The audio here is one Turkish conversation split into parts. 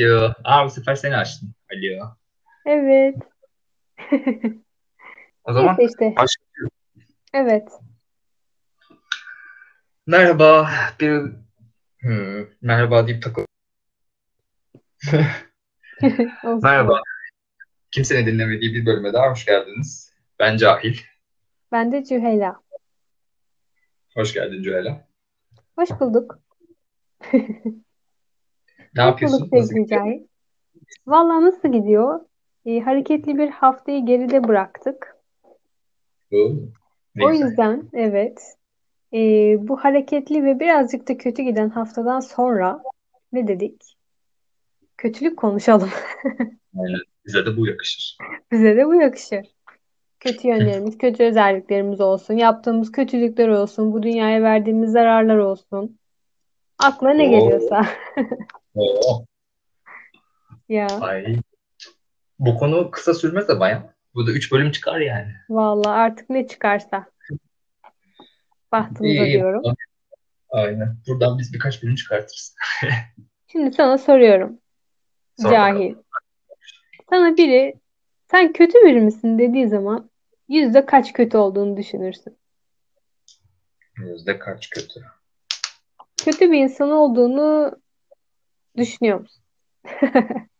Alo. Aa bu sefer seni açtım. Alo. Evet. O zaman Neyse işte. başlıyorum. Evet. Merhaba. Bir Hmm, merhaba deyip takıl. Merhaba. Kimsenin dinlemediği bir bölüme daha hoş geldiniz. Ben Cahil. Ben de Cüheyla. Hoş geldin Cüela. Hoş bulduk. Ne yapıyorsun? Nasıl gidiyor? Valla nasıl gidiyor? Ee, hareketli bir haftayı geride bıraktık. Oo, Ne O güzel. yüzden evet ee, bu hareketli ve birazcık da kötü giden haftadan sonra ne dedik? Kötülük konuşalım. Aynen. Bize de bu yakışır. Bize de bu yakışır. Kötü yönlerimiz, kötü özelliklerimiz olsun, yaptığımız kötülükler olsun, bu dünyaya verdiğimiz zararlar olsun. Aklına ne Oo, geliyorsa. oo. Ya Ay. Bu konu kısa sürmez ama ya. Bu da 3 bölüm çıkar yani. vallahi artık ne çıkarsa bahtımıza İyi diyorum. Aynen. Buradan biz birkaç bölüm çıkartırız. Şimdi sana soruyorum. Sor bakalım. Cahil. Sana biri sen kötü biri misin dediği zaman yüzde kaç kötü olduğunu düşünürsün? Yüzde kaç kötü? Kötü bir insan olduğunu düşünüyor musun?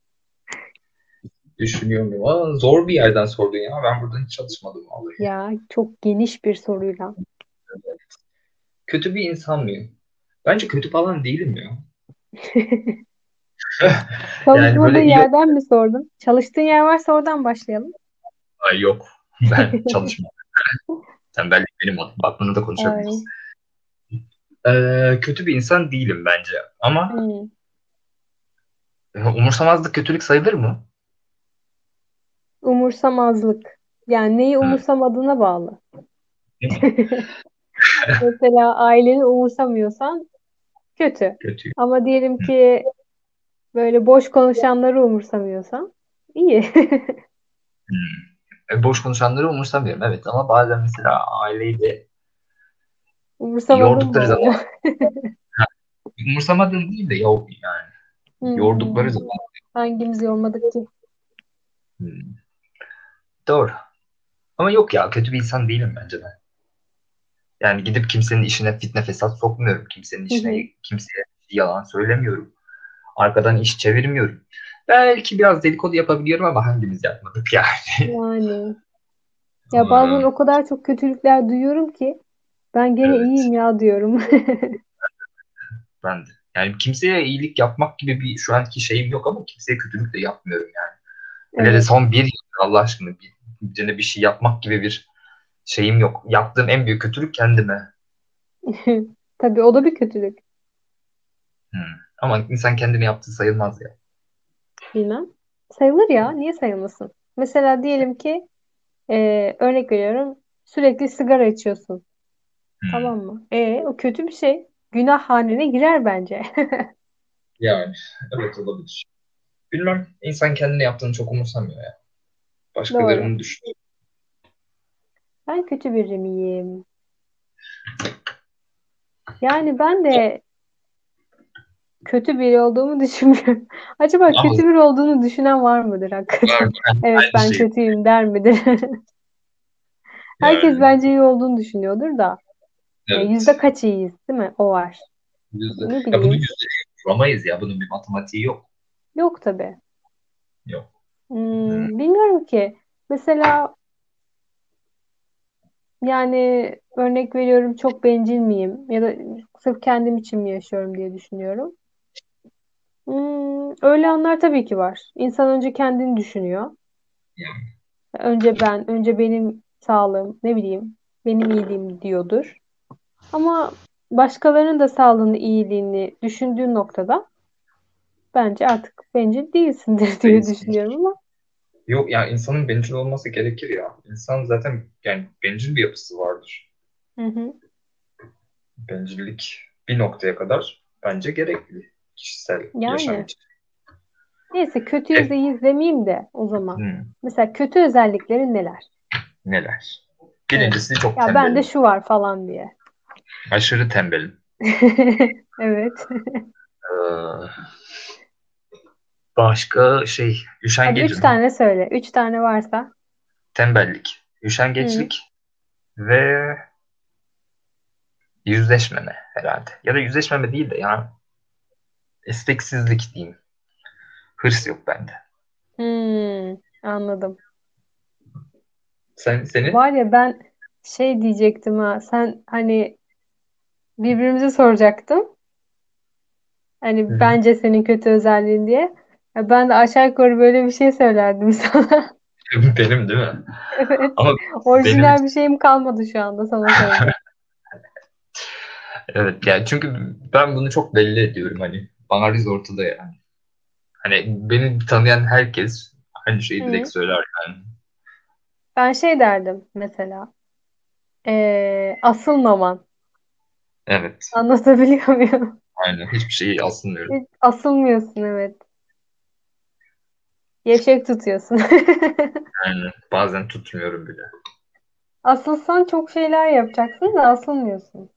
Düşünüyor muyum? Aa, zor bir yerden sordun ya. Ben buradan hiç çalışmadım vallahi. Ya çok geniş bir soruyla. Kötü bir insan mıyım? Bence kötü falan değilim ya. Yani Çalışmadığın böyle iyi... yerden mi sordun? Çalıştığın yer varsa oradan başlayalım. Ay yok. Ben çalışmam. Tembellik benim adım. Bak bunu da Ay. konuşabiliriz. Ee, kötü bir insan değilim bence. Ama Hmm. E, umursamazlık kötülük sayılır mı? Umursamazlık. Yani neyi umursamadığına bağlı. Mesela aileni umursamıyorsan kötü. Kötü. Ama diyelim ki böyle boş konuşanları umursamıyorsan iyi. Hmm. E, boş konuşanları umursamıyorum evet ama bazen mesela aileyi de yordukları zaman umursamadığım değil de yok yani yordukları Hmm. zaman Hangimiz yormadık ki? hmm, doğru. Ama yok ya kötü bir insan değilim bence ben. Yani gidip kimsenin işine fitne fesat sokmuyorum. Kimsenin işine kimseye yalan söylemiyorum. Arkadan iş çevirmiyorum. Belki biraz dedikodu yapabiliyorum ama hangimiz yapmadık yani. Yani. Ya bazen Hmm, o kadar çok kötülükler duyuyorum ki ben gene evet iyiyim ya diyorum. ben de. Yani kimseye iyilik yapmak gibi bir şu anki şeyim yok ama kimseye kötülük de yapmıyorum yani. Hele de Evet. son bir yıldır Allah aşkına bir, birine bir şey yapmak gibi bir şeyim yok. Yaptığım en büyük kötülük kendime. Tabii o da bir kötülük. Hmm. Ama insan kendine yaptığı sayılmaz ya. Bilmem. Sayılır ya. Niye sayılmasın? Mesela diyelim ki e, örnek veriyorum sürekli sigara içiyorsun. Hmm. Tamam mı? E, o kötü bir şey. Günah hanene girer bence. Yani evet olabilir. Bilmem. İnsan kendine yaptığını çok umursamıyor ya. Doğru. Başkalarının düşünüyor. Ben kötü biri miyim? Yani ben de kötü biri olduğumu düşünmüyorum. Acaba Ama kötü biri olduğunu düşünen var mıdır hakikaten? Evet ben şey. kötüyüm der midir? Herkes Yani bence iyi olduğunu düşünüyordur da. E, evet. yüzde kaç iyiyiz değil mi? O var. Yüzde. Ne Ya bunu yüzde vuramayız ya. Bunun bir matematiği yok. Yok tabii. Yok. Hmm, Hmm. bilmiyorum ki. Mesela yani örnek veriyorum çok bencil miyim? Ya da sırf kendim için mi yaşıyorum diye düşünüyorum. Hmm, öyle anlar tabii ki var. İnsan önce kendini düşünüyor. Yani Önce ben, önce benim sağlığım, ne bileyim, benim iyiliğim diyordur. Ama başkalarının da sağlığını, iyiliğini düşündüğün noktada bence artık bencil değilsindir diye değilsin. düşünüyorum ama Yok ya insanın bencil olması gerekir ya. İnsan zaten yani bencil bir yapısı vardır. hı hı, Bencillik bir noktaya kadar bence gerekli kişisel yaşam yani için. neyse kötüyüz E, de iyiyiz demeyeyim de o zaman. hmm, Mesela kötü özellikleri neler? neler? Evet. Birincisi çok Ya bende tembelim. şu var falan diye. Aşırı tembelim. Evet. Ee, Başka şey Hadi üşengecim, üç tane söyle. Üç tane varsa. tembellik, Hı. üşengeçlik ve yüzleşmeme herhalde. Ya da yüzleşmeme değil de ya isteksizlik diyeyim. Hırs yok bende. Hmm, anladım. Sen senin? Var ya ben şey diyecektim ha. Sen hani birbirimize soracaktım. Hani hı. bence senin kötü özelliğin diye. Ya ben de aşağı yukarı böyle bir şey söylerdim sana. Benim değil mi? Evet. Ama benim Orijinal bir şeyim kalmadı şu anda sana söyleyeyim. evet yani çünkü ben bunu çok belli ediyorum hani bariz ortada yani. Hani beni tanıyan herkes aynı şeyi direkt Hı. söyler yani. Ben şey derdim mesela. Ee, asılmaman. Evet. Anlatabiliyor muyum? Aynen. Hiçbir şeyi asılmıyorum. Hiç asılmıyorsun evet. Gevşek tutuyorsun. Aynen. Bazen tutmuyorum bile. Asılsan çok şeyler yapacaksın da asılmıyorsun.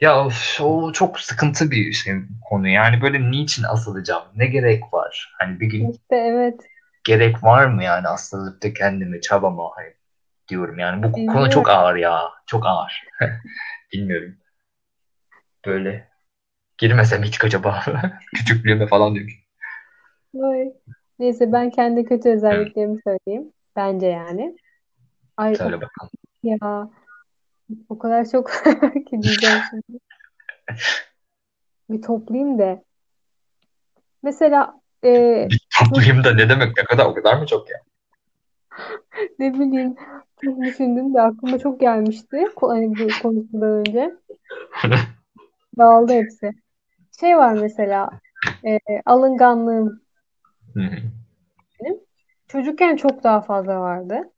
Ya o çok sıkıntı bir şey konu. Yani böyle niçin asılacağım? Ne gerek var? Hani bir gün İşte evet. gerek var mı yani asılıp da kendimi çabama hani diyorum. Yani bu konu Bilmiyorum. çok ağır ya. Çok ağır. Bilmiyorum. Böyle girmesem hiç acaba küçüklüğüme falan diyorum. Ay. Neyse ben kendi kötü özelliklerimi söyleyeyim. Bence yani. Ay Söyle bakalım. ya o kadar çok ki diyeceğim şimdi. Bir toplayayım da. Mesela e, Bir toplayayım da ne demek ne kadar o kadar mı çok ya? ne bileyim çok düşündüm de aklıma çok gelmişti. Hani bu konuşmadan önce. Dağıldı hepsi. Şey var mesela e, alınganlığım Hı hı. benim. Çocukken çok daha fazla vardı.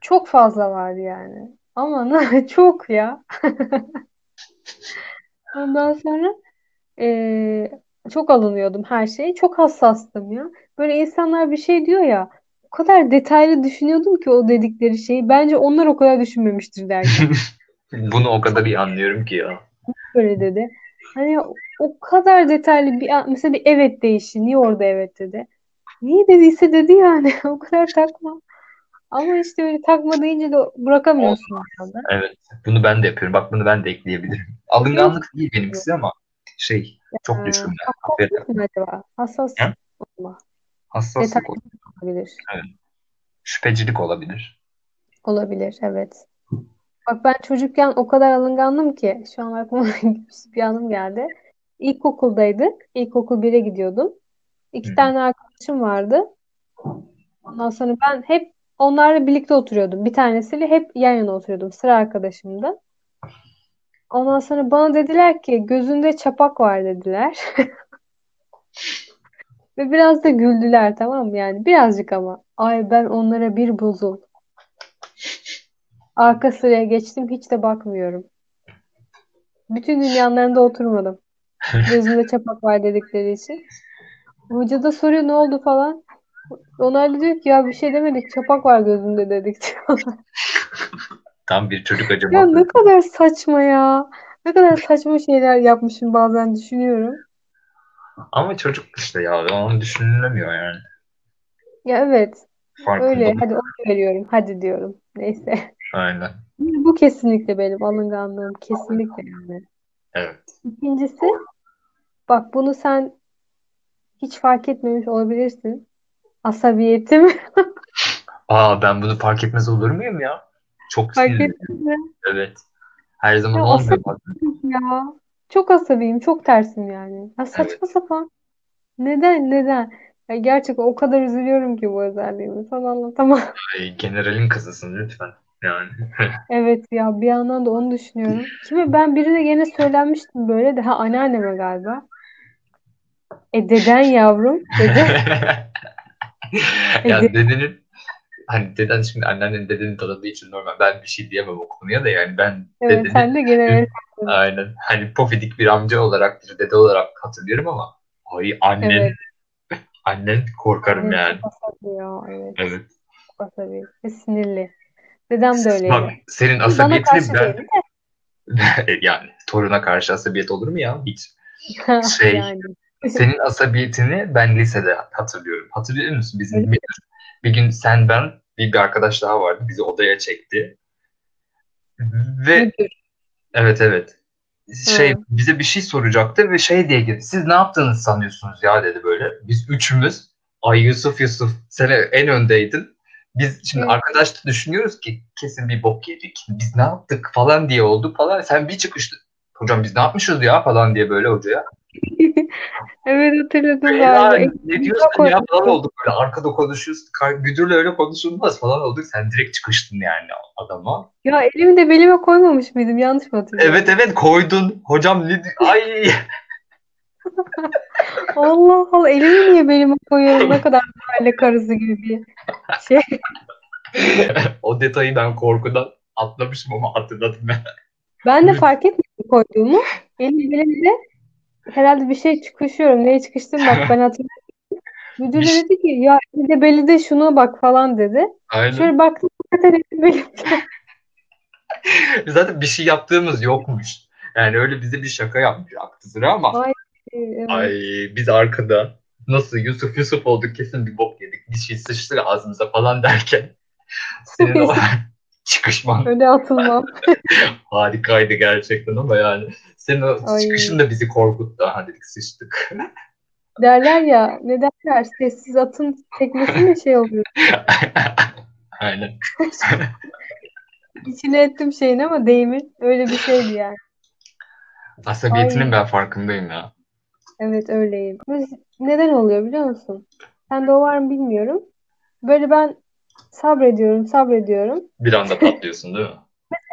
Çok fazla vardı yani. Ama çok ya. Ondan sonra e, çok alınıyordum her şeye. Çok hassastım ya. Böyle insanlar bir şey diyor ya. O kadar detaylı düşünüyordum ki o dedikleri şeyi. Bence onlar o kadar düşünmemiştir derken. Bunu o kadar iyi anlıyorum ki ya. Böyle dedi. Hani o kadar detaylı bir mesela bir evet deyişi. Niye orada evet dedi? Niye dediyse dedi yani. O kadar takma. Ama işte öyle takma deyince de bırakamıyorsun herhalde. Evet. Bunu ben de yapıyorum. Bak bunu ben de ekleyebilirim. Alınganlık değil benimkisi ama şey çok Ee, mı takma. acaba? Hassas Ha? olma. Hassaslık olabilir. evet. Şüphecilik olabilir. Olabilir, evet. Bak ben çocukken o kadar alıngandım ki şu an aklıma bir anım geldi. İlkokuldaydık. İlkokul 1'e gidiyordum. İki hı. tane arkadaşım vardı. Ondan sonra ben hep onlarla birlikte oturuyordum. Bir tanesiyle hep yan yana oturuyordum. Sıra arkadaşımdı. Ondan sonra bana dediler ki gözünde çapak var dediler. Ve biraz da güldüler tamam mı? Yani birazcık ama. Ay ben onlara bir bozul. Arka sıraya geçtim hiç de bakmıyorum. Bütün gün yanlarında oturmadım. Gözünde çapak var dedikleri için. Hoca da soruyor ne oldu falan. Onlar diyor ki ya bir şey demedik çapak var gözünde dedik. Tam bir çocuk Ya ne kadar saçma ya. Ne kadar saçma şeyler yapmışım bazen düşünüyorum. Ama çocuk işte ya. Onu düşünülemiyor yani. Ya evet öyle Farkındalık. hadi onu veriyorum hadi diyorum. Neyse. Aynen. Bu kesinlikle benim alınganlığım kesinlikle yani. Evet. İkincisi bak bunu sen hiç fark etmemiş olabilirsin. Asabiyetim. Aa ben bunu fark etmez olur muyum ya? Çok Fark ettin mi? Evet. Her zaman Ya olmuyor ya. Çok asabiyim, çok tersim yani. Ya Evet. saçma sapan. Neden, neden? Ya gerçekten o kadar üzülüyorum ki bu özelliğimi. Sana anlatamam. Ay, generalin kızısın lütfen. Yani. Evet ya bir yandan da onu düşünüyorum. Kime ben birine gene söylenmiştim böyle de ha anneanneme galiba. E deden yavrum dedi. E Ya de- dedenin hani deden şimdi anneannenin dedenin tanıdığı için normal. Ben bir şey diyemem o konuya da yani ben evet dedenin sen de gene aynen hani pofidik bir amca olarak bir dede olarak hatırlıyorum ama ay annen evet. annen korkarım Evet, yani. ya. Evet Evet. asabi. Ve sinirli. Dedem de öyleydi. Bak senin asabiyetini ben değil yani toruna karşı asabiyet olur mu ya hiç? Şey Yani. senin asabiyetini ben lisede hatırlıyorum. Hatırlıyor musun? Bizim Öyle bir, bir gün sen ben bir, bir arkadaş daha vardı. Bizi odaya çekti. Ve Müdür. evet evet. Şey Ha. bize bir şey soracaktı ve şey diye girdi. Siz ne yaptığınızı sanıyorsunuz ya dedi böyle. Biz üçümüz ay Yusuf Yusuf sen en öndeydin. Biz şimdi Evet. arkadaşla düşünüyoruz ki kesin bir bok yedik. Biz ne yaptık falan diye oldu falan. Sen bir çıkıştı. Hocam biz ne yapmışız ya falan diye böyle hocaya. Evet hatırladım galiba. "Aa, ne diyorsun ya falan olduk böyle arkada konuşuyoruz. Müdürle öyle konuşulmaz falan olduk. Sen direkt çıkıştın yani adama. Ya elimi de belime koymamış mıydım? Yanlış mı hatırlıyorum? Evet evet koydun. Hocam ne ay Allah Allah elimi niye belime koyuyorum? Ne kadar mahalle karısı gibi bir şey. o detayı ben korkudan atlamışım ama hatırladım ben. Ben de fark etmedim koyduğumu. Elim belimde herhalde bir şey çıkışıyorum. Neye çıkıştım bak ben hatırlıyorum. Müdür de şey- dedi ki ya elinde belli de şuna bak falan dedi. Aynen. Şöyle baktım zaten elim belimde. Zaten bir şey yaptığımız yokmuş. Yani öyle bize bir şaka yapmış sıra ama Ay, evet. ay biz arkada nasıl Yusuf Yusuf olduk kesin bir bok yedik. Bir şey sıçtı ağzımıza falan derken senin o çıkışman Öyle atılmam. harikaydı gerçekten ama yani senin o Ay. çıkışın da bizi korkuttu. Ha dedik sıçtık. Derler ya ne derler sessiz atın tekmesi mi şey oluyor? Aynen. İçine ettim şeyin ama deyimin öyle bir şeydi yani. Asabiyetinin Ay. ben farkındayım ya. Evet öyleyim. Ve Neden oluyor biliyor musun? Sende o var mı bilmiyorum. Böyle ben sabrediyorum, sabrediyorum. Bir anda patlıyorsun değil mi?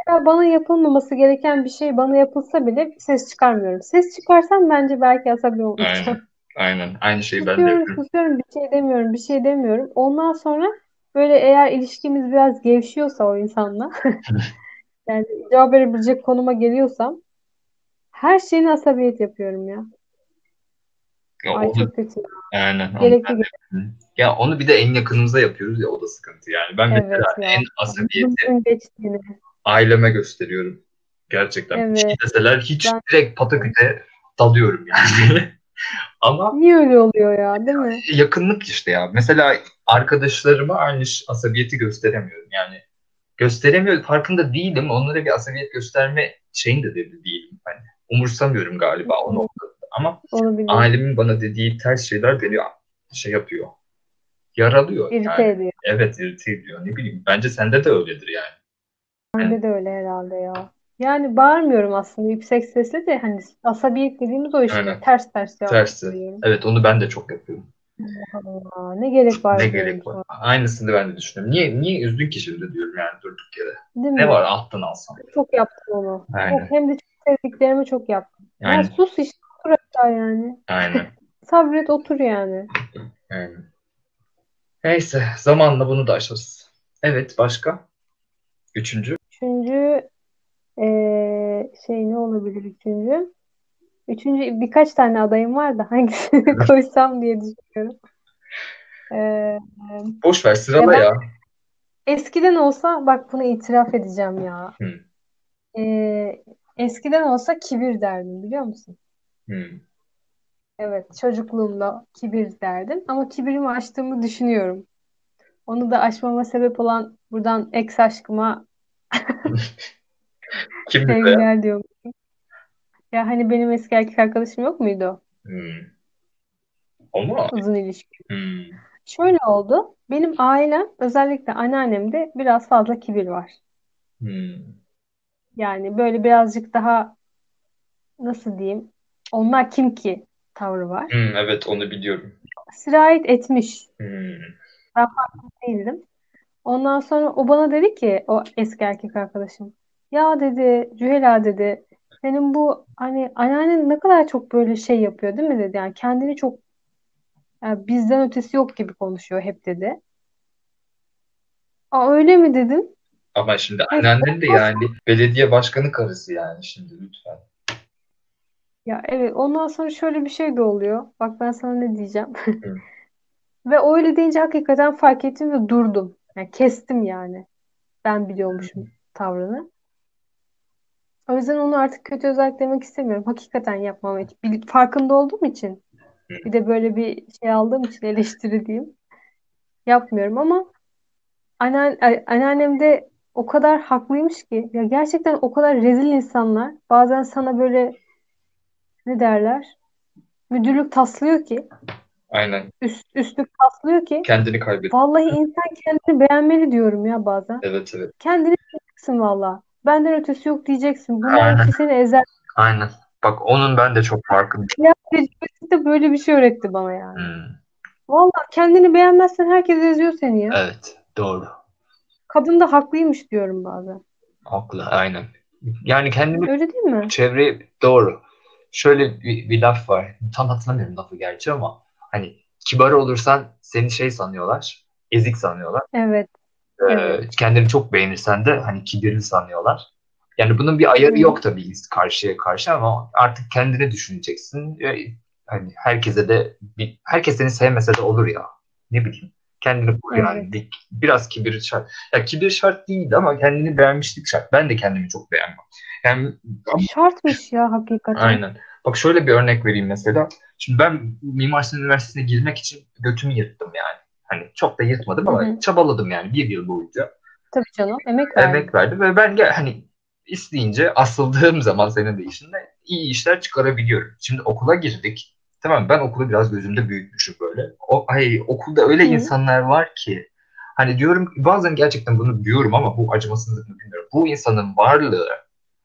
Ya bana yapılmaması gereken bir şey bana yapılsa bile ses çıkarmıyorum. Ses çıkarsam bence belki asabi olacağım. Aynen. Aynen. Aynı şeyi ben de yapıyorum. susuyorum, bir şey demiyorum, bir şey demiyorum. Ondan sonra böyle eğer ilişkimiz biraz gevşiyorsa o insanla, yani cevap verebilecek konuma geliyorsam, her şeyini asabiyet yapıyorum ya. Ya Ay onu, çok kötü. aynen. Gerekli gibi. Ya onu bir de en yakınımıza yapıyoruz ya o da sıkıntı yani. Ben Evet mesela ya. en asabiyeti aileme gösteriyorum. Gerçekten. Bir şey Evet. deseler hiç Ben- direkt pataküte dalıyorum yani. Ama Niye öyle oluyor ya, değil mi? yakınlık işte ya. Mesela arkadaşlarıma aynı asabiyeti gösteremiyorum. Yani gösteremiyorum. Farkında değilim. Onlara bir asabiyet gösterme şeyinde de değilim. Hani umursamıyorum galiba o noktada. Ama ailemin bana dediği ters şeyler beni şey yapıyor. Yaralıyor İrite yani. ediyor. Evet irite ediyor. Ne bileyim. Bence sende de öyledir yani. Bende de öyle herhalde ya. Yani bağırmıyorum aslında yüksek sesle de hani asabiyet dediğimiz o işte. Aynen. Ters ters cevap Tersi. Evet onu ben de çok yapıyorum. Aa, ne gerek var Ne gerek var? sonra. Aynısını ben de düşünüyorum. Niye niye üzdün ki şimdi diyorum yani durduk yere. Değil Ne mi? var alttan alsam. Çok yaptım onu. Aynen. Çok, hem de çok sevdiklerimi çok yaptım. Ya Aynen. sus işte otur aşağı yani. Aynen. Sabret otur yani. Aynen. Neyse zamanla bunu da aşarız. Evet başka? Üçüncü. Üçüncü eee, şey ne olabilir üçüncü? Üçüncü birkaç tane adayım var da hangisini koysam diye düşünüyorum. Eee, Boş ver sırala Ya ya. eskiden olsa bak bunu itiraf edeceğim ya. Hı. Eee, eskiden olsa kibir derdim biliyor musun? Hmm. Evet, çocukluğumda kibir derdim ama kibirimi aştığımı düşünüyorum. Onu da aşmama sebep olan buradan ex aşkıma ya? sevgiler diyorum. Ya hani benim eski erkek arkadaşım yok muydu? Hmm. Mu? Uzun ilişki. Hmm. Şöyle oldu. Benim ailem özellikle anneannemde biraz fazla kibir var. Hmm. Yani böyle birazcık daha nasıl diyeyim? Onlar kim ki tavrı var. Hmm, evet onu biliyorum. Sirayet etmiş. Hmm. değildim. Ondan sonra o bana dedi ki o eski erkek arkadaşım ya dedi Cühela dedi senin bu hani anneannen ne kadar çok böyle şey yapıyor değil mi dedi yani kendini çok yani bizden ötesi yok gibi konuşuyor hep dedi. Aa öyle mi dedim. Ama şimdi anneannen de yani belediye başkanı karısı yani şimdi lütfen. Ya evet ondan sonra şöyle bir şey de oluyor. Bak ben sana ne diyeceğim. Hı. Ve öyle deyince hakikaten fark ettim ve durdum. Yani kestim yani. Ben biliyormuşum tavrını. O yüzden onu artık kötü özellik demek istemiyorum. Hakikaten yapmam. Bil- Farkında olduğum için Bir de böyle bir şey aldığım için eleştiri diyeyim. Yapmıyorum ama anneannem, anneannem de o kadar haklıymış ki. Ya gerçekten o kadar rezil insanlar. Bazen sana böyle ne derler? Müdürlük taslıyor ki. Aynen. Üst, üstlük taslıyor ki. Kendini kaybediyor. Vallahi insan kendini beğenmeli diyorum ya bazen. Evet evet. Kendini diyeceksin valla. Benden ötesi yok diyeceksin. Bunlar hepsi seni ezer. Aynen. Bak onun ben de çok farkındayım. Ya tecrübesi de böyle bir şey öğretti bana yani. Hmm, Valla kendini beğenmezsen herkes eziyor seni ya. Evet. Doğru. Kadın da haklıymış diyorum bazen. Haklı. Aynen. Yani kendimi Öyle değil mi? çevre doğru. Şöyle bir, bir laf var. Tam hatırlamıyorum lafı gerçi ama hani kibar olursan seni şey sanıyorlar. Ezik sanıyorlar. Evet. Ee, Evet. kendini çok beğenirsen de hani kibirli sanıyorlar. Yani bunun bir ayarı yok tabii karşıya karşı ama artık kendini düşüneceksin. Ee, Hani herkese de bir, herkes seni sevmese de olur ya. Ne bileyim. Kendini koru yani. Evet. Bir- biraz kibir şart. Ya kibir şart değil ama kendini beğenmişlik şart. Ben de kendimi çok beğenmem. Yani Şartmış ya hakikaten. Aynen. Bak şöyle bir örnek vereyim mesela. Şimdi ben Mimar Sinan Üniversitesi'ne girmek için götümü yırttım yani. Hani çok da yırtmadım ama Hı hı. çabaladım yani bir yıl boyunca. Tabii canım. Emek verdim. Emek verdim ve ben gel hani isteyince asıldığım zaman senin de işinde iyi işler çıkarabiliyorum. Şimdi okula girdik. Tamam ben okulu biraz gözümde büyütmüşüm böyle. O, ay, okulda öyle Hı. insanlar var ki hani diyorum bazen gerçekten bunu diyorum ama bu acımasızlık mı bilmiyorum. Bu insanın varlığı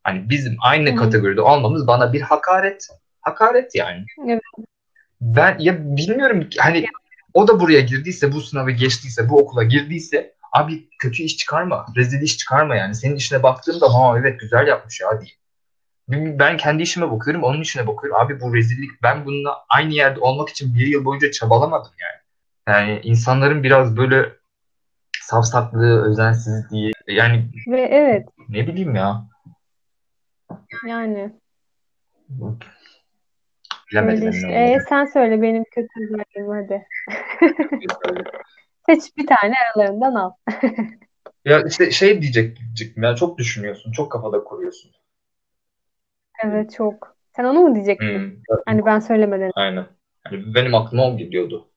hani bizim aynı Hı. kategoride olmamız bana bir hakaret. Hakaret yani. Evet. Ben ya bilmiyorum hani o da buraya girdiyse bu sınavı geçtiyse bu okula girdiyse abi kötü iş çıkarma. Rezil iş çıkarma yani. Senin işine baktığımda ha evet güzel yapmış ya diyeyim. Ben kendi işime bakıyorum, onun işine bakıyorum. Abi bu rezillik. Ben bununla aynı yerde olmak için bir yıl boyunca çabalamadım yani. Yani insanların biraz böyle savsaklığı, özensizliği yani Ve evet ne bileyim ya. yani Bilemedim işte. Ee, sen söyle benim kötü özelliğim hadi. Seç bir tane aralarından al. Ya işte şey diyecektim ya çok düşünüyorsun, çok kafada kuruyorsun. Evet çok. Sen onu mu diyecektin? Hmm. Hani ben söylemeden. Aynen. Hani benim aklıma o geliyordu.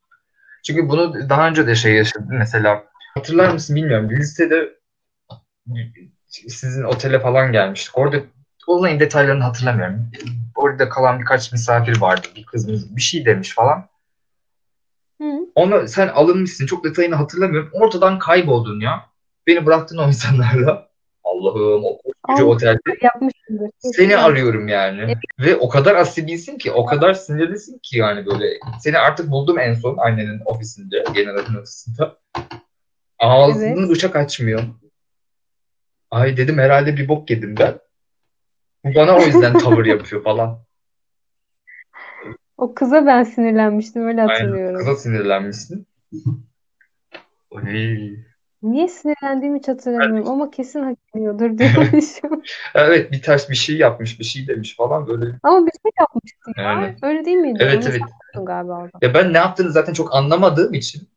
Çünkü bunu daha önce de şey yaşadım. Mesela hatırlar mısın bilmiyorum. Lisede sizin otele falan gelmiştik. Orada olayın detaylarını hatırlamıyorum. Orada kalan birkaç misafir vardı. Bir kızımız bir şey demiş falan. Hı. Onu sen alınmışsın. Çok detayını hatırlamıyorum. Ortadan kayboldun ya. Beni bıraktın o insanlarla. Allah'ım o Allah. otelde. Seni arıyorum yani. Ve o kadar asibilsin ki, o kadar sinirlisin ki yani böyle. Seni artık buldum en son annenin ofisinde, generalin ofisinde. Ağzını Evet. bıçak açmıyor. Ay dedim herhalde bir bok yedim ben. Bana o yüzden tavır yapıyor falan. O kıza ben sinirlenmiştim öyle Aynen. hatırlıyorum. Kıza sinirlenmişsin. Ay. Niye sinirlendiğimi hiç hatırlamıyorum ama kesin hak ediyordur diyormuşum. Evet bir ters bir şey yapmış, bir şey demiş falan böyle. Ama bir şey yapmıştın ya. Aynen. Öyle değil miydi? Evet Onu evet. sattın galiba orada. Ya ben ne yaptığını zaten çok anlamadığım için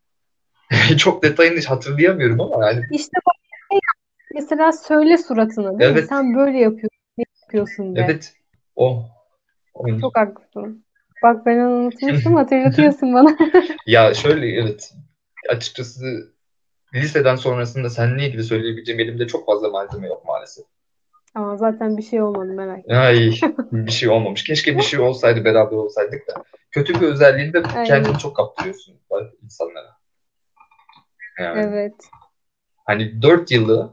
çok detayını hiç hatırlayamıyorum ama yani İşte bak şey mesela söyle suratına değil mi? Evet. Sen böyle yapıyorsun, ne yapıyorsun de. evet o. o- Çok haklısın. Bak ben onu unutmuştum hatırlatıyorsun bana. Ya şöyle evet. Açıkçası liseden sonrasında seninle ilgili söyleyebileceğim elimde çok fazla malzeme yok maalesef. Ama zaten bir şey olmadı merak etme. Ay bir şey olmamış. Keşke bir şey olsaydı beraber olsaydık da. Kötü bir özelliğinde Aynen. kendini çok kaptırıyorsun insanlara. Yani Evet. hani dört yılı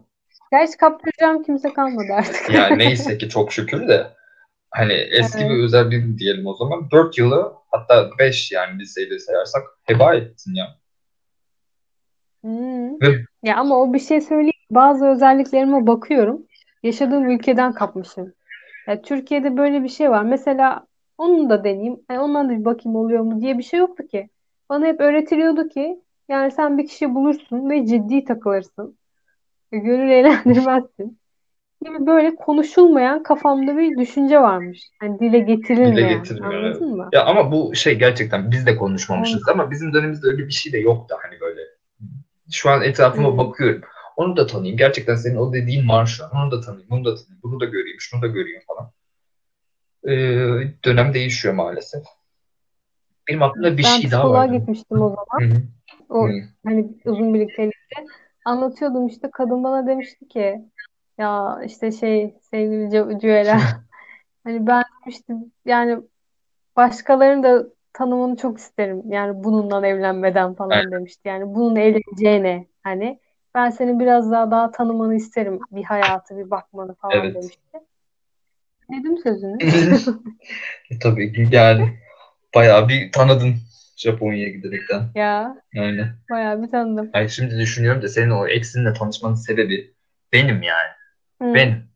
Gerçi kaptıracağım kimse kalmadı artık. yani neyse ki çok şükür de hani eski Evet. bir özelliğin diyelim o zaman. Dört yılı hatta beş yani liseyle sayarsak heba ettin ya. Hmm. Ve- Ya ama o bir şey söyleyeyim. Bazı özelliklerime bakıyorum. Yaşadığım ülkeden kapmışım. Ya Türkiye'de böyle bir şey var. Mesela onu da deneyeyim. Yani ondan da bir bakayım oluyor mu diye bir şey yoktu ki. Bana hep öğretiliyordu ki yani sen bir kişi bulursun ve ciddi takılırsın. Ve Gönül eğlendirmezsin. Gibi böyle konuşulmayan kafamda bir düşünce varmış. Hani dile getirilmeyen. Dile getirilmeyen, Anladın mı? Ya ama bu şey gerçekten biz de konuşmamışız ama bizim dönemimizde öyle bir şey de yoktu hani böyle. Şu an etrafıma Hmm. bakıyorum. Onu da tanıyayım. Gerçekten senin o dediğin var şu an. Onu da tanıyayım, bunu da tanıyayım, bunu da göreyim, şunu da göreyim falan. Ee, dönem değişiyor maalesef. Benim aklımda bir Ben şey daha psikoloğa vardı. gitmiştim o zaman. Hı hı. O Hı. hani uzun birliktelikte. Anlatıyordum işte kadın bana demişti ki ya işte şey sevgili Cü- Cüela hani ben demiştim yani başkalarının da tanımını çok isterim. Yani bununla evlenmeden falan Aynen. demişti. Yani bunun evleneceğine hani ben senin biraz daha daha tanımanı isterim. Bir hayatı bir bakmanı falan Evet. demişti. Dedim sözünü. E, Tabii yani bayağı bir tanıdın Japonya'ya giderekten. Ya Aynen. bayağı bir tanıdım. Ay şimdi düşünüyorum da senin o eksinle tanışmanın sebebi benim yani. Hı. Benim.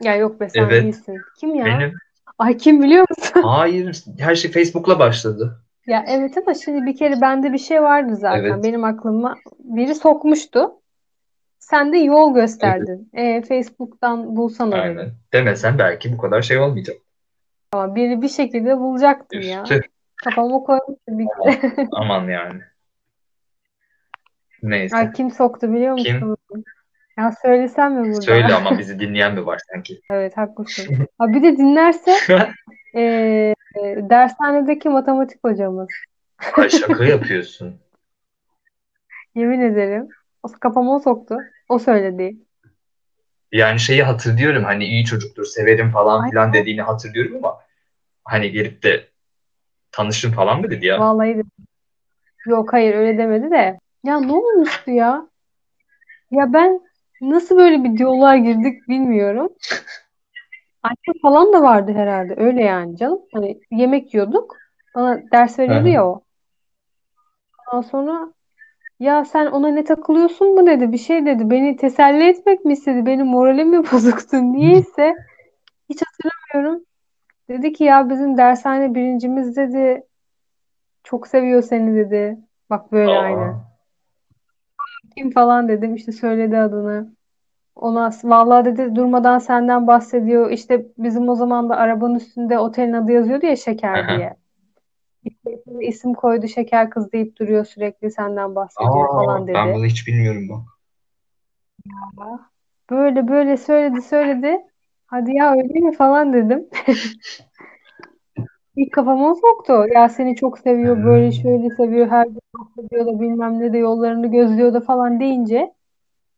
Ya yok be sen Evet. değilsin. Kim ya? Benim. Ay kim biliyor musun? Hayır. Her şey Facebook'la başladı. Ya evet ama şimdi bir kere bende bir şey vardı zaten. Evet. Benim aklıma biri sokmuştu. Sen de yol gösterdin. E, Facebook'tan bulsana dedim. Aynen. Demesen belki bu kadar şey olmayacak. Ama biri bir şekilde bulacaktım ya. Kafama koymuştum bir kere. Aman yani. Neyse. Ay kim soktu biliyor Kim? Ya söylesem mi burada? Söyle ama bizi dinleyen mi var sanki? Evet haklısın. Ha, bir de dinlerse e, e, dershanedeki matematik hocamız. Ay şaka yapıyorsun. Yemin ederim. O kafama o soktu. O söyledi. Yani şeyi hatırlıyorum hani iyi çocuktur severim falan Ay. filan dediğini hatırlıyorum ama hani gelip de tanışın falan mı dedi ya? Vallahi de. Yok hayır öyle demedi de. Ya ne olmuştu ya? Ya ben nasıl böyle bir diyaloğa girdik bilmiyorum. Annem falan da vardı herhalde. Öyle yani canım. Hani yemek yiyorduk. Bana ders veriyordu ya o. Ondan sonra ya sen ona ne takılıyorsun mu dedi. Bir şey dedi. Beni teselli etmek mi istedi? Benim moralim mi bozuktu? Niyeyse hiç hatırlamıyorum. Dedi ki ya bizim dershane birincimiz dedi. Çok seviyor seni dedi. Bak böyle Aa. aynı. Kim falan dedim işte söyledi adını. Ona vallahi dedi durmadan senden bahsediyor. İşte bizim o zaman da arabanın üstünde otelin adı yazıyordu ya Şeker diye. İşte isim koydu Şeker kız deyip duruyor sürekli senden bahsediyor Aa, falan dedi. ben bunu hiç bilmiyorum bak. Böyle böyle söyledi söyledi. Hadi ya öyle mi falan dedim. İlk kafama soktu. Ya seni çok seviyor, böyle şöyle seviyor, her gün bahsediyor da bilmem ne de yollarını gözlüyor da falan deyince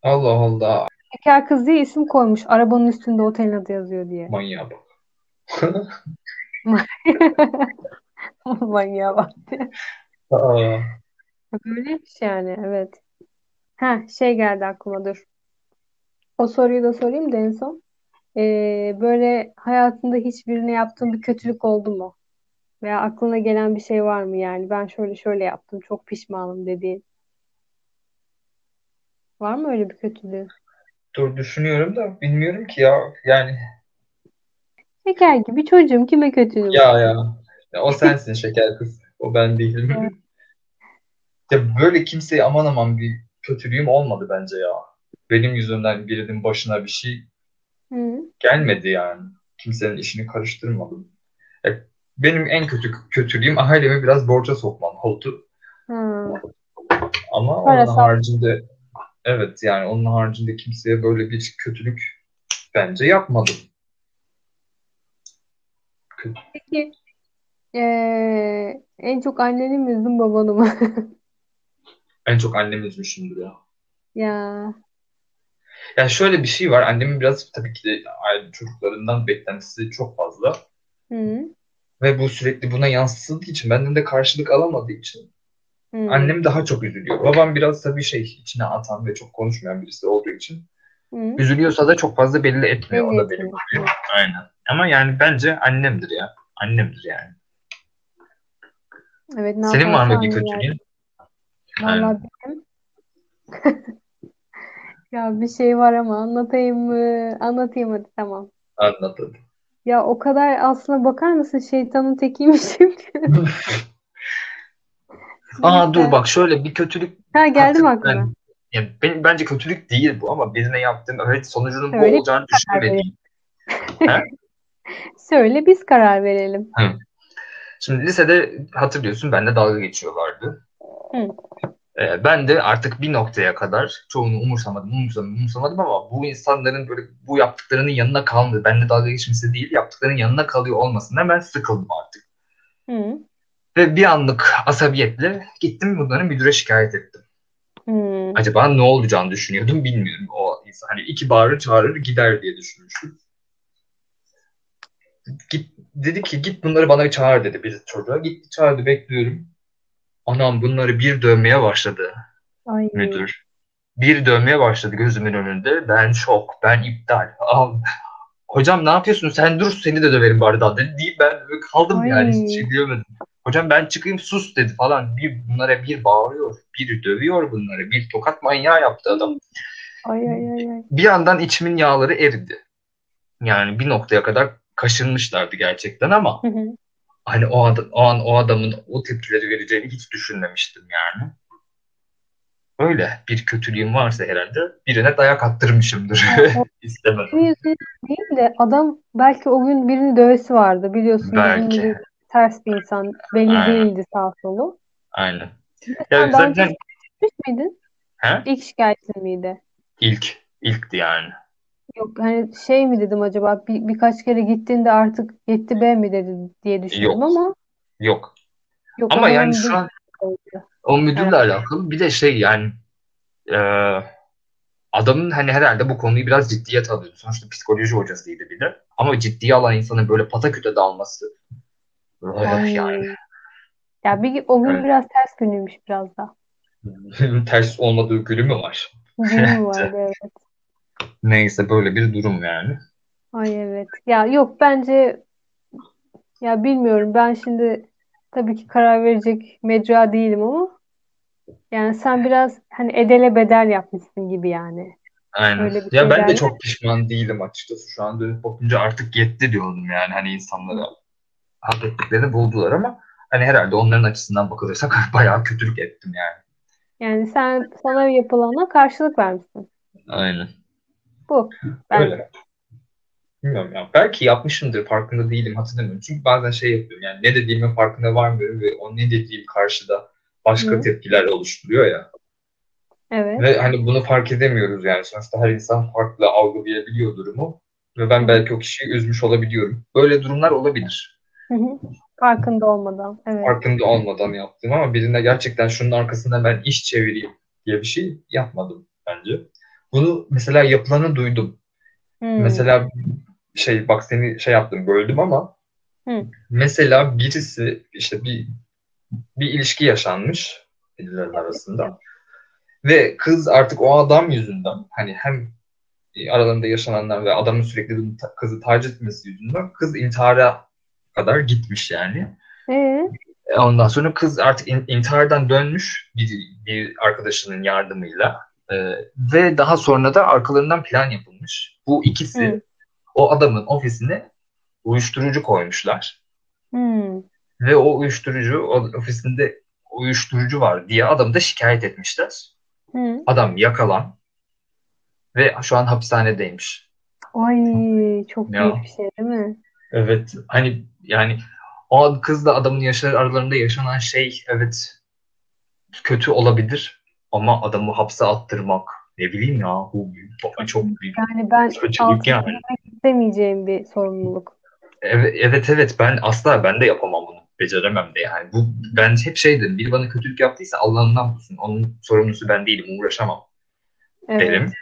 Allah Allah. Şeker kız diye isim koymuş. Arabanın üstünde otelin adı yazıyor diye. Manyağa bak. Manyağa bak. Aa. Böyleymiş yani evet. Ha şey geldi aklıma dur. O soruyu da sorayım da en son. Ee, böyle hayatında hiçbirine yaptığın bir kötülük oldu mu? Veya aklına gelen bir şey var mı yani? Ben şöyle şöyle yaptım, çok pişmanım dediğin. Var mı öyle bir kötülüğün? Dur düşünüyorum da bilmiyorum ki ya. Yani Şeker gibi çocuğum kime kötülüğüm? ya ya. Ya O sensin şeker kız. O ben değilim. Evet. Ya böyle kimseye aman aman bir kötülüğüm olmadı bence ya. Benim yüzümden birinin başına bir şey Hı. gelmedi yani. Kimsenin işini karıştırmadım. Ya benim en kötü kötülüğüm ailemi biraz borca sokmam oldu. Hı. Ama onun Parasal. haricinde evet yani onun haricinde kimseye böyle bir kötülük bence yapmadım. Peki ee, en çok anneni mi üzdün babanı mı? En çok annemi üzmüşümdür ya. Ya. Ya şöyle bir şey var. Annemin biraz tabii ki de çocuklarından beklentisi çok fazla. Hı. Ve bu sürekli buna yansıtıldığı için benden de karşılık alamadığı için Hı. annem daha çok üzülüyor. Babam biraz tabii şey içine atan ve çok konuşmayan birisi olduğu için Hı. üzülüyorsa da çok fazla belli etmiyor. O Belli da benim gibi. Aynen. Ama yani bence annemdir ya. Annemdir yani. Evet ne Senin var mı bir kötülüğün? Vallahi benim ya bir şey var ama anlatayım mı? Anlatayım hadi tamam. Anlat hadi. Ya o kadar aslına bakar mısın şeytanın tekiymişim ki. Aa dur bak şöyle bir kötülük Ha geldi mi aklına? ben, yani benim, bence kötülük değil bu ama birine yaptığım evet sonucunun bu Öyle olacağını düşünmediğim. Söyle biz karar verelim. Şimdi lisede hatırlıyorsun benimle dalga geçiyorlardı. Hı. Ee, ben de artık bir noktaya kadar çoğunu umursamadım, umursamadım, umursamadım ama bu insanların böyle bu yaptıklarının yanına kalmadı. Benimle dalga geçmesi değil, yaptıklarının yanına kalıyor olmasından ben sıkıldım artık. Hı. Ve bir anlık asabiyetle gittim bunları müdüre şikayet ettim. Hmm. Acaba ne olacağını düşünüyordum bilmiyorum. O insan hani iki bağırır çağırır gider diye düşünmüştüm. Git, dedi ki git bunları bana çağır dedi bir çocuğa. Gitti çağırdı bekliyorum. Anam bunları bir dövmeye başladı Ay. müdür. Bir dövmeye başladı gözümün önünde. Ben şok, ben iptal. Al. Hocam ne yapıyorsun? Sen dur seni de döverim bari daha dedi. Deyip ben kaldım Ay. yani hiç şey diyemedim. Hocam ben çıkayım sus dedi falan. Bir bunlara bir bağırıyor, bir dövüyor bunları. Bir tokat manyağı yaptı adam. Ay ay ay ay. Bir yandan içimin yağları eridi. Yani bir noktaya kadar kaşınmışlardı gerçekten ama Hı hı. Hani o, ad- o an o adamın o tepkileri vereceğini hiç düşünmemiştim yani. Öyle bir kötülüğüm varsa herhalde birine dayak attırmışımdır. Yüzden değil de adam belki o gün birini dövesi vardı. Biliyorsun Belki. gibi ters bir insan. Belli Aynen. değildi sağ solu. Aynen. Ya önce zaten gitmiş miydin? he? İlk şikayetin miydi? İlk, ilkti yani. Yok hani şey mi dedim acaba bir, birkaç kere gittiğinde artık yetti be mi dedi diye düşündüm Yok. ama Yok. yok Ama o zaman yani şu an o müdürle alakalı bir de şey yani e, adamın hani herhalde bu konuyu biraz ciddiye alıyordu. Sonuçta psikoloji hocasıydı bir de. Ama ciddiye alan insanın böyle pataküte dalması eh, Ay. yani Ya bir, o gün Evet. biraz ters günüymüş biraz da. ters olmadığı gülü mü var? Günüm vardı evet. Neyse böyle bir durum yani. Ay evet. Ya yok bence ya bilmiyorum ben şimdi tabii ki karar verecek mecra değilim ama yani sen biraz hani edele bedel yapmışsın gibi yani. Aynen. Öyle bir Ya ben de çok pişman değilim açıkçası. Şu an dönüp bakınca artık yetti diyordum yani. Hani insanlara hak ettiklerini buldular ama hani herhalde onların açısından bakılırsa bayağı kötülük ettim yani. Yani sen sana yapılana karşılık vermişsin. Aynen. Bu. Ben Öyle. Bilmiyorum ya. Belki yapmışımdır farkında değilim hatırlamıyorum. Çünkü bazen şey yapıyorum yani ne dediğimin farkına varmıyorum ve o ne dediğim karşıda başka Hı. tepkiler oluşturuyor ya. evet. Ve hani bunu fark edemiyoruz yani. Sonuçta her insan farklı algılayabiliyor durumu. Ve ben belki o kişiyi üzmüş olabiliyorum. Böyle durumlar olabilir. Hı hı. Farkında olmadan. Evet. Farkında olmadan yaptım ama birine gerçekten şunun arkasından ben iş çevireyim diye bir şey yapmadım bence. Bunu mesela yapılanı duydum. Hmm. Mesela şey bak seni şey yaptım böldüm ama Hı. mesela birisi işte bir bir ilişki yaşanmış birilerinin arasında ve kız artık o adam yüzünden hani hem aralarında yaşananlar ve adamın sürekli kızı taciz etmesi yüzünden kız intihara kadar gitmiş yani. Ee? E, Ondan sonra kız artık in- intihardan dönmüş bir, bir arkadaşının yardımıyla E, ve daha sonra da arkalarından plan yapılmış. Bu ikisi Hı. o adamın ofisine uyuşturucu koymuşlar Hmm. ve o uyuşturucu o ofisinde uyuşturucu var diye adamı da şikayet etmişler. Hı. Adam yakalan ve şu an hapishanedeymiş. Ay çok Ya. büyük bir şey değil mi? Evet hani yani o kızla adamın yaşar aralarında yaşanan şey evet kötü olabilir ama adamı hapse attırmak ne bileyim ya bu bu çok büyük Yani ben altına yani. istemeyeceğim bir sorumluluk. Evet, evet evet ben asla ben de yapamam bunu. Beceremem de yani. Bu ben hep şey dedim. Biri bana kötülük yaptıysa Allah'ından bulsun. Onun sorumlusu ben değilim. Uğraşamam Evet. derim.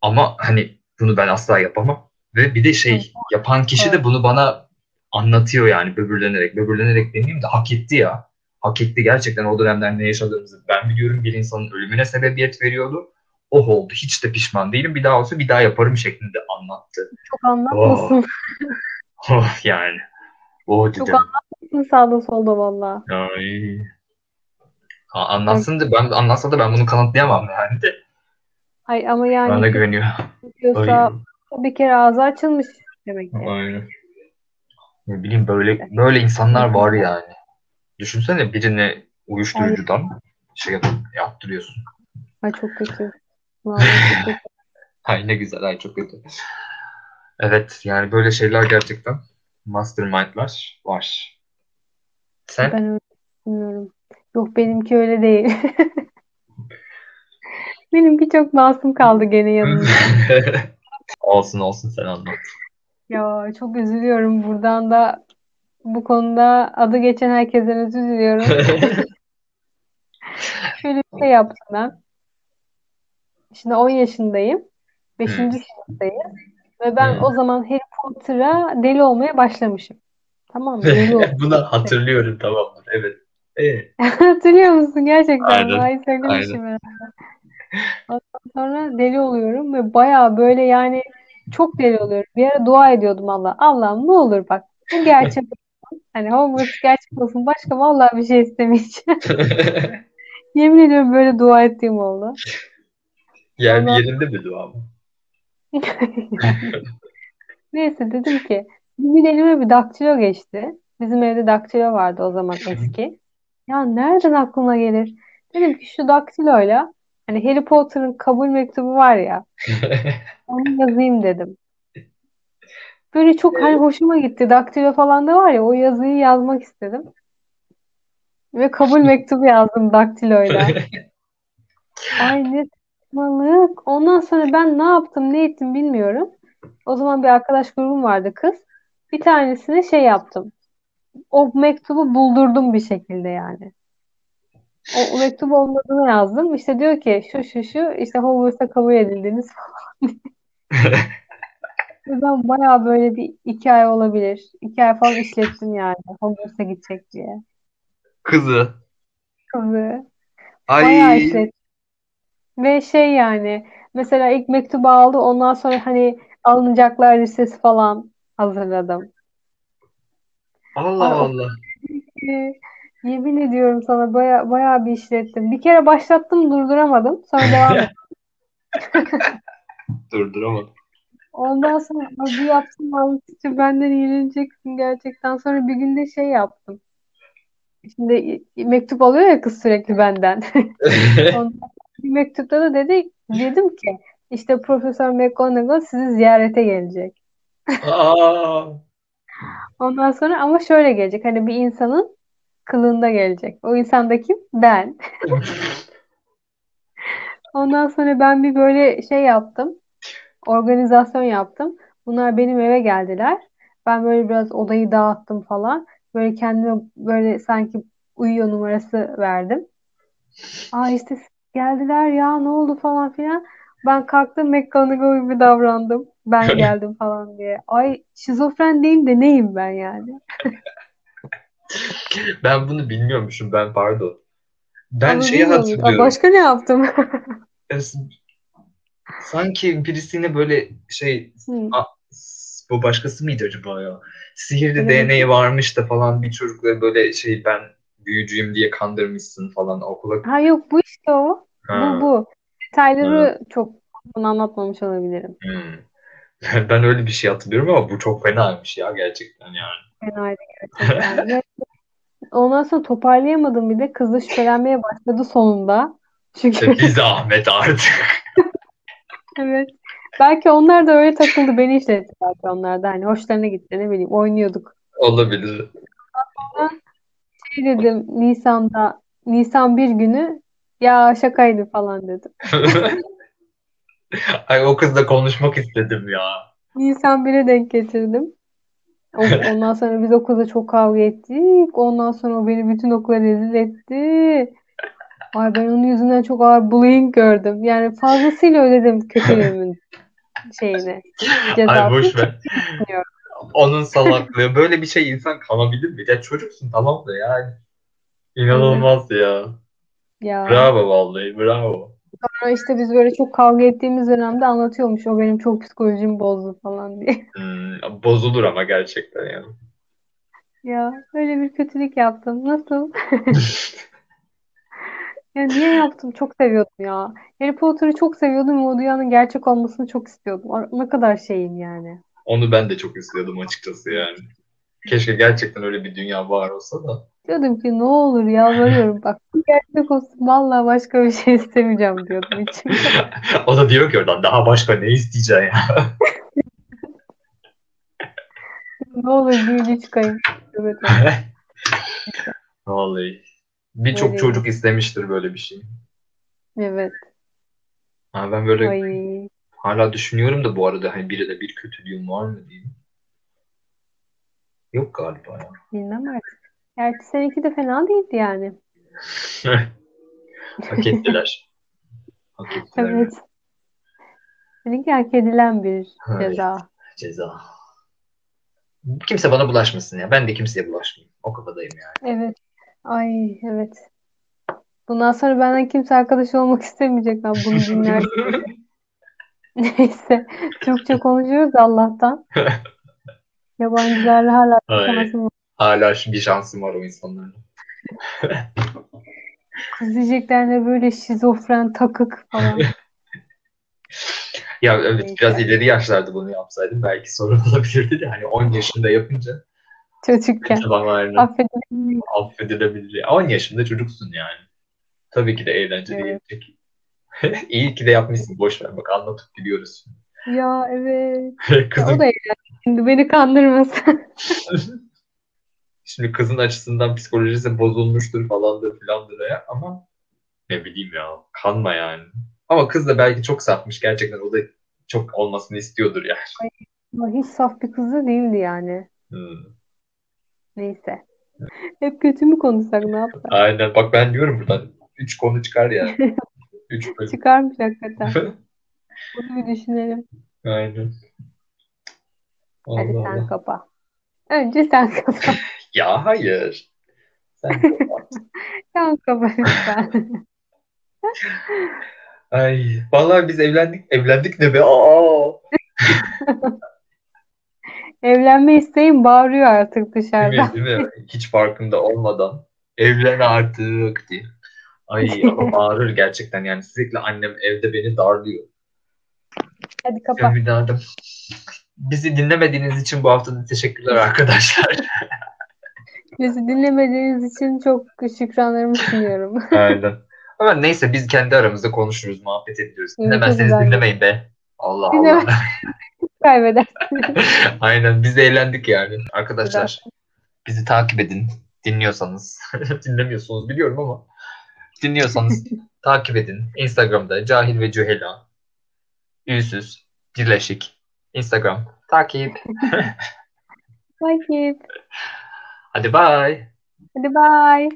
Ama hani bunu ben asla yapamam. Ve bir de şey yapan kişi de bunu bana anlatıyor yani böbürlenerek. Böbürlenerek demeyeyim de hak etti ya. Hak etti gerçekten o dönemler ne yaşadığımızı. Ben biliyorum bir insanın ölümüne sebebiyet veriyordu. Oh oldu. Hiç de pişman değilim. Bir daha olsa bir daha yaparım şeklinde anlattı. Çok anlatmasın. Oh yani. Oh Çok dedim. anlatmasın sağda solda valla. Ay. Ha, Anlatsın da ben anlatsa da ben bunu kanıtlayamam yani de. Ay ama Bana yani güveniyor. diyorsa bir kere ağzı açılmış demek ki. Aynen. Ne bileyim böyle böyle insanlar var yani. Düşünsene birine uyuşturucudan şey yapıp yaptırıyorsun. Ay çok kötü. Vallahi çok kötü. Ay ne güzel, ay çok kötü. Evet yani böyle şeyler gerçekten mastermindlar var. Sen? Ben öyle düşünmüyorum. Yok benimki öyle değil. Benimki çok masum kaldı gene yanımda. olsun olsun sen anlat. Ya çok üzülüyorum buradan da Bu konuda adı geçen herkesten özür diliyorum. Şöyle bir şey yaptım ben. Şimdi 10 yaşındayım. 5. Hmm. sınıftayım. Ve ben o zaman Harry Potter'a deli olmaya başlamışım. Tamam mı? Deli. Bunu hatırlıyorum tamamdır. Evet. Evet. Hatırlıyor musun gerçekten? Aynen, Ay söylemişim herhalde. Ondan sonra deli oluyorum ve bayağı böyle yani çok deli oluyorum. Bir ara dua ediyordum Allah. Allah'ım ne olur bak bu gerçek. Hani Hogwarts gerçek olsun. Başka vallahi bir şey istemeyeceğim. Yemin ediyorum böyle dua ettiğim oldu. Yer Ondan- yerinde mi dua mı? Neyse dedim ki bir elime bir daktilo geçti. Bizim evde daktilo vardı o zaman eski. Ya nereden aklıma gelir? Dedim ki şu daktiloyla hani Harry Potter'ın kabul mektubu var ya onu yazayım dedim. Böyle çok hani hoşuma gitti. Daktilo falan da var ya o yazıyı yazmak istedim. Ve kabul mektubu yazdım daktiloyla. Ay ne saçmalık. Ondan sonra ben ne yaptım ne ettim bilmiyorum. O zaman bir arkadaş grubum vardı kız. Bir tanesine şey yaptım. O mektubu buldurdum bir şekilde yani. O, o mektubu olmadığını yazdım. İşte diyor ki şu şu şu işte Hogwarts'a kabul edildiniz falan. Ben bayağı böyle bir iki ay olabilir. İki ay falan işlettim yani Hogwarts'a gidecek diye. Kızı. Kızı. Bayağı Ay. işlettim. Ve şey yani mesela ilk mektubu aldı ondan sonra hani alınacaklar listesi falan hazırladım. Allah Ay, Allah. Yemin ediyorum sana baya baya bir işlettim. Bir kere başlattım durduramadım. Sonra devam ettim. Durduramadım. Ondan sonra abi yaptım almıştı benden iğreneceksin gerçekten. Sonra bir günde şey yaptım. Şimdi mektup alıyor ya kız sürekli benden. Ondan bir mektupta da dedi, dedim ki işte Profesör McGonagall sizi ziyarete gelecek. Aa. Ondan sonra ama şöyle gelecek. Hani bir insanın kılığında gelecek. O insan da kim? Ben. Ondan sonra ben bir böyle şey yaptım. Organizasyon yaptım. Bunlar benim eve geldiler. Ben böyle biraz odayı dağıttım falan. Böyle kendime böyle sanki uyuyor numarası verdim. Aa işte geldiler ya ne oldu falan filan. Ben kalktım McGonagall gibi davrandım. Ben geldim falan diye. Ay şizofren değil de neyim ben yani? Ben bunu bilmiyormuşum ben pardon. Ben Ama şeyi. Aa, hatırlıyorum. Başka ne yaptım? Sanki birisine böyle şey Hı. a- bu başkası mıydı acaba ya? Sihirli Bilemedim. DNA'yı varmış da falan bir çocukla böyle şey ben büyücüyüm diye kandırmışsın falan okula. Ha yok bu işte o. Ha, Bu bu. Detayları çok bunu anlatmamış olabilirim. hmm. Ben öyle bir şey hatırlıyorum ama bu çok fenaymış ya gerçekten yani. Fenaydı gerçekten. Ondan sonra toparlayamadım bir de. Kız da şüphelenmeye başladı sonunda. Çünkü E, bir zahmet artık. Evet. Belki onlar da öyle takıldı. Beni işletti belki onlar da. Hani hoşlarına gitti ne bileyim oynuyorduk. Olabilir. Şey dedim Nisan'da Nisan bir günü ya şakaydı falan dedim. Ay o kızla konuşmak istedim ya. Nisan 1'e denk getirdim. Ondan sonra biz okulda çok kavga ettik. Ondan sonra o beni bütün okula rezil etti. Ay ben onun yüzünden çok ağır bullying gördüm. Yani fazlasıyla ödedim kötülüğümün şeyini, Ay cezasını boş ver. Onun salaklığı. Böyle bir şey insan kanabilir mi? Ya çocuksun tamam da yani. İnanılmaz ya. Ya Bravo vallahi bravo. sonra işte biz böyle çok kavga ettiğimiz dönemde anlatıyormuş. O benim çok psikolojimi bozdu falan diye. Hmm, bozulur ama gerçekten yani. Ya öyle bir kötülük yaptım. Nasıl? Ya niye yaptım? Çok seviyordum ya. Harry Potter'ı çok seviyordum ve o dünyanın gerçek olmasını çok istiyordum. Ar- Ne kadar şeyim yani. Onu ben de çok istiyordum açıkçası yani. Keşke gerçekten öyle bir dünya var olsa da. Diyordum ki ne olur yalvarıyorum bak bu gerçek olsun vallahi başka bir şey istemeyeceğim diyordum içimde. O da diyor ki oradan daha başka ne isteyeceksin ya? Ne olur büyücü çıkayım. Evet, Vallahi. Birçok Öyle. çocuk istemiştir böyle bir şey. evet. Ha, ben böyle Ay. hala düşünüyorum da bu arada hani biri de bir kötülüğüm var mı diye. Yok galiba ya. Bilmem artık. Gerçi seninki de fena değildi yani. Hak ettiler. Hak ettiler. Evet. Seninki hak edilen bir Evet. ceza. Ceza. Kimse bana bulaşmasın ya. Ben de kimseye bulaşmayayım. O kafadayım yani. Evet. Ay evet. Bundan sonra benden kimse arkadaş olmak istemeyecek ben bunu dinler. Neyse. Türkçe konuşuyoruz Allah'tan. Yabancılarla hala Ay. şansım var. Hala bir şansım var o insanların. Kız diyecekler ne böyle şizofren, takık falan. Ya evet Neyse. biraz ileri yaşlarda bunu yapsaydım belki sorun olabilirdi de hani 10 yaşında yapınca Çocukken. affedilebilir. Ya 10 yaşında çocuksun yani. Tabii ki de eğlenceli Evet. gelecek. İyi ki de yapmışsın. Boş ver bak anlatıp gidiyoruz. Ya evet. Ya Kızın o da eğlenceli. Şimdi beni kandırmasın. Şimdi kızın açısından psikolojisi bozulmuştur falandır filandır ya ama ne bileyim ya kanma yani. Ama kız da belki çok safmış gerçekten o da çok olmasını istiyordur yani. Ama hiç saf bir kız da değildi yani. Hmm. Neyse. Hep kötü mü konuşsak ne yapsak? Aynen bak ben diyorum buradan 3 konu çıkar yani. 3 bölüm. Çıkarmış hakikaten. Bunu bir düşünelim. Aynen. Hadi Allah sen Allah. kapa. Önce sen kapa. Ya hayır. Sen Sen kapa lütfen. Ay vallahi biz evlendik. Evlendik ne be? Aa. Evlenme isteğim bağırıyor artık dışarıda. Değil mi? Değil mi? Hiç farkında olmadan evlen artık diye. Ay ama bağırır gerçekten yani sürekli annem evde beni darlıyor. Hadi kapa. Ümit Hanım. Bizi dinlemediğiniz için bu hafta da teşekkürler arkadaşlar. Bizi dinlemediğiniz için çok şükranlarımı sunuyorum. Aynen. Ama neyse biz kendi aramızda konuşuruz, muhabbet ediyoruz. Dinlemezseniz dinlemeyin be. Allah Allah. Kaybeder. Aynen biz de eğlendik yani. Arkadaşlar bizi takip edin. Dinliyorsanız. Dinlemiyorsunuz biliyorum ama. Dinliyorsanız takip edin. Instagram'da Cahil ve Cühela. Ünsüz. Birleşik. Instagram. Takip. Takip. Hadi bye. Hadi bye.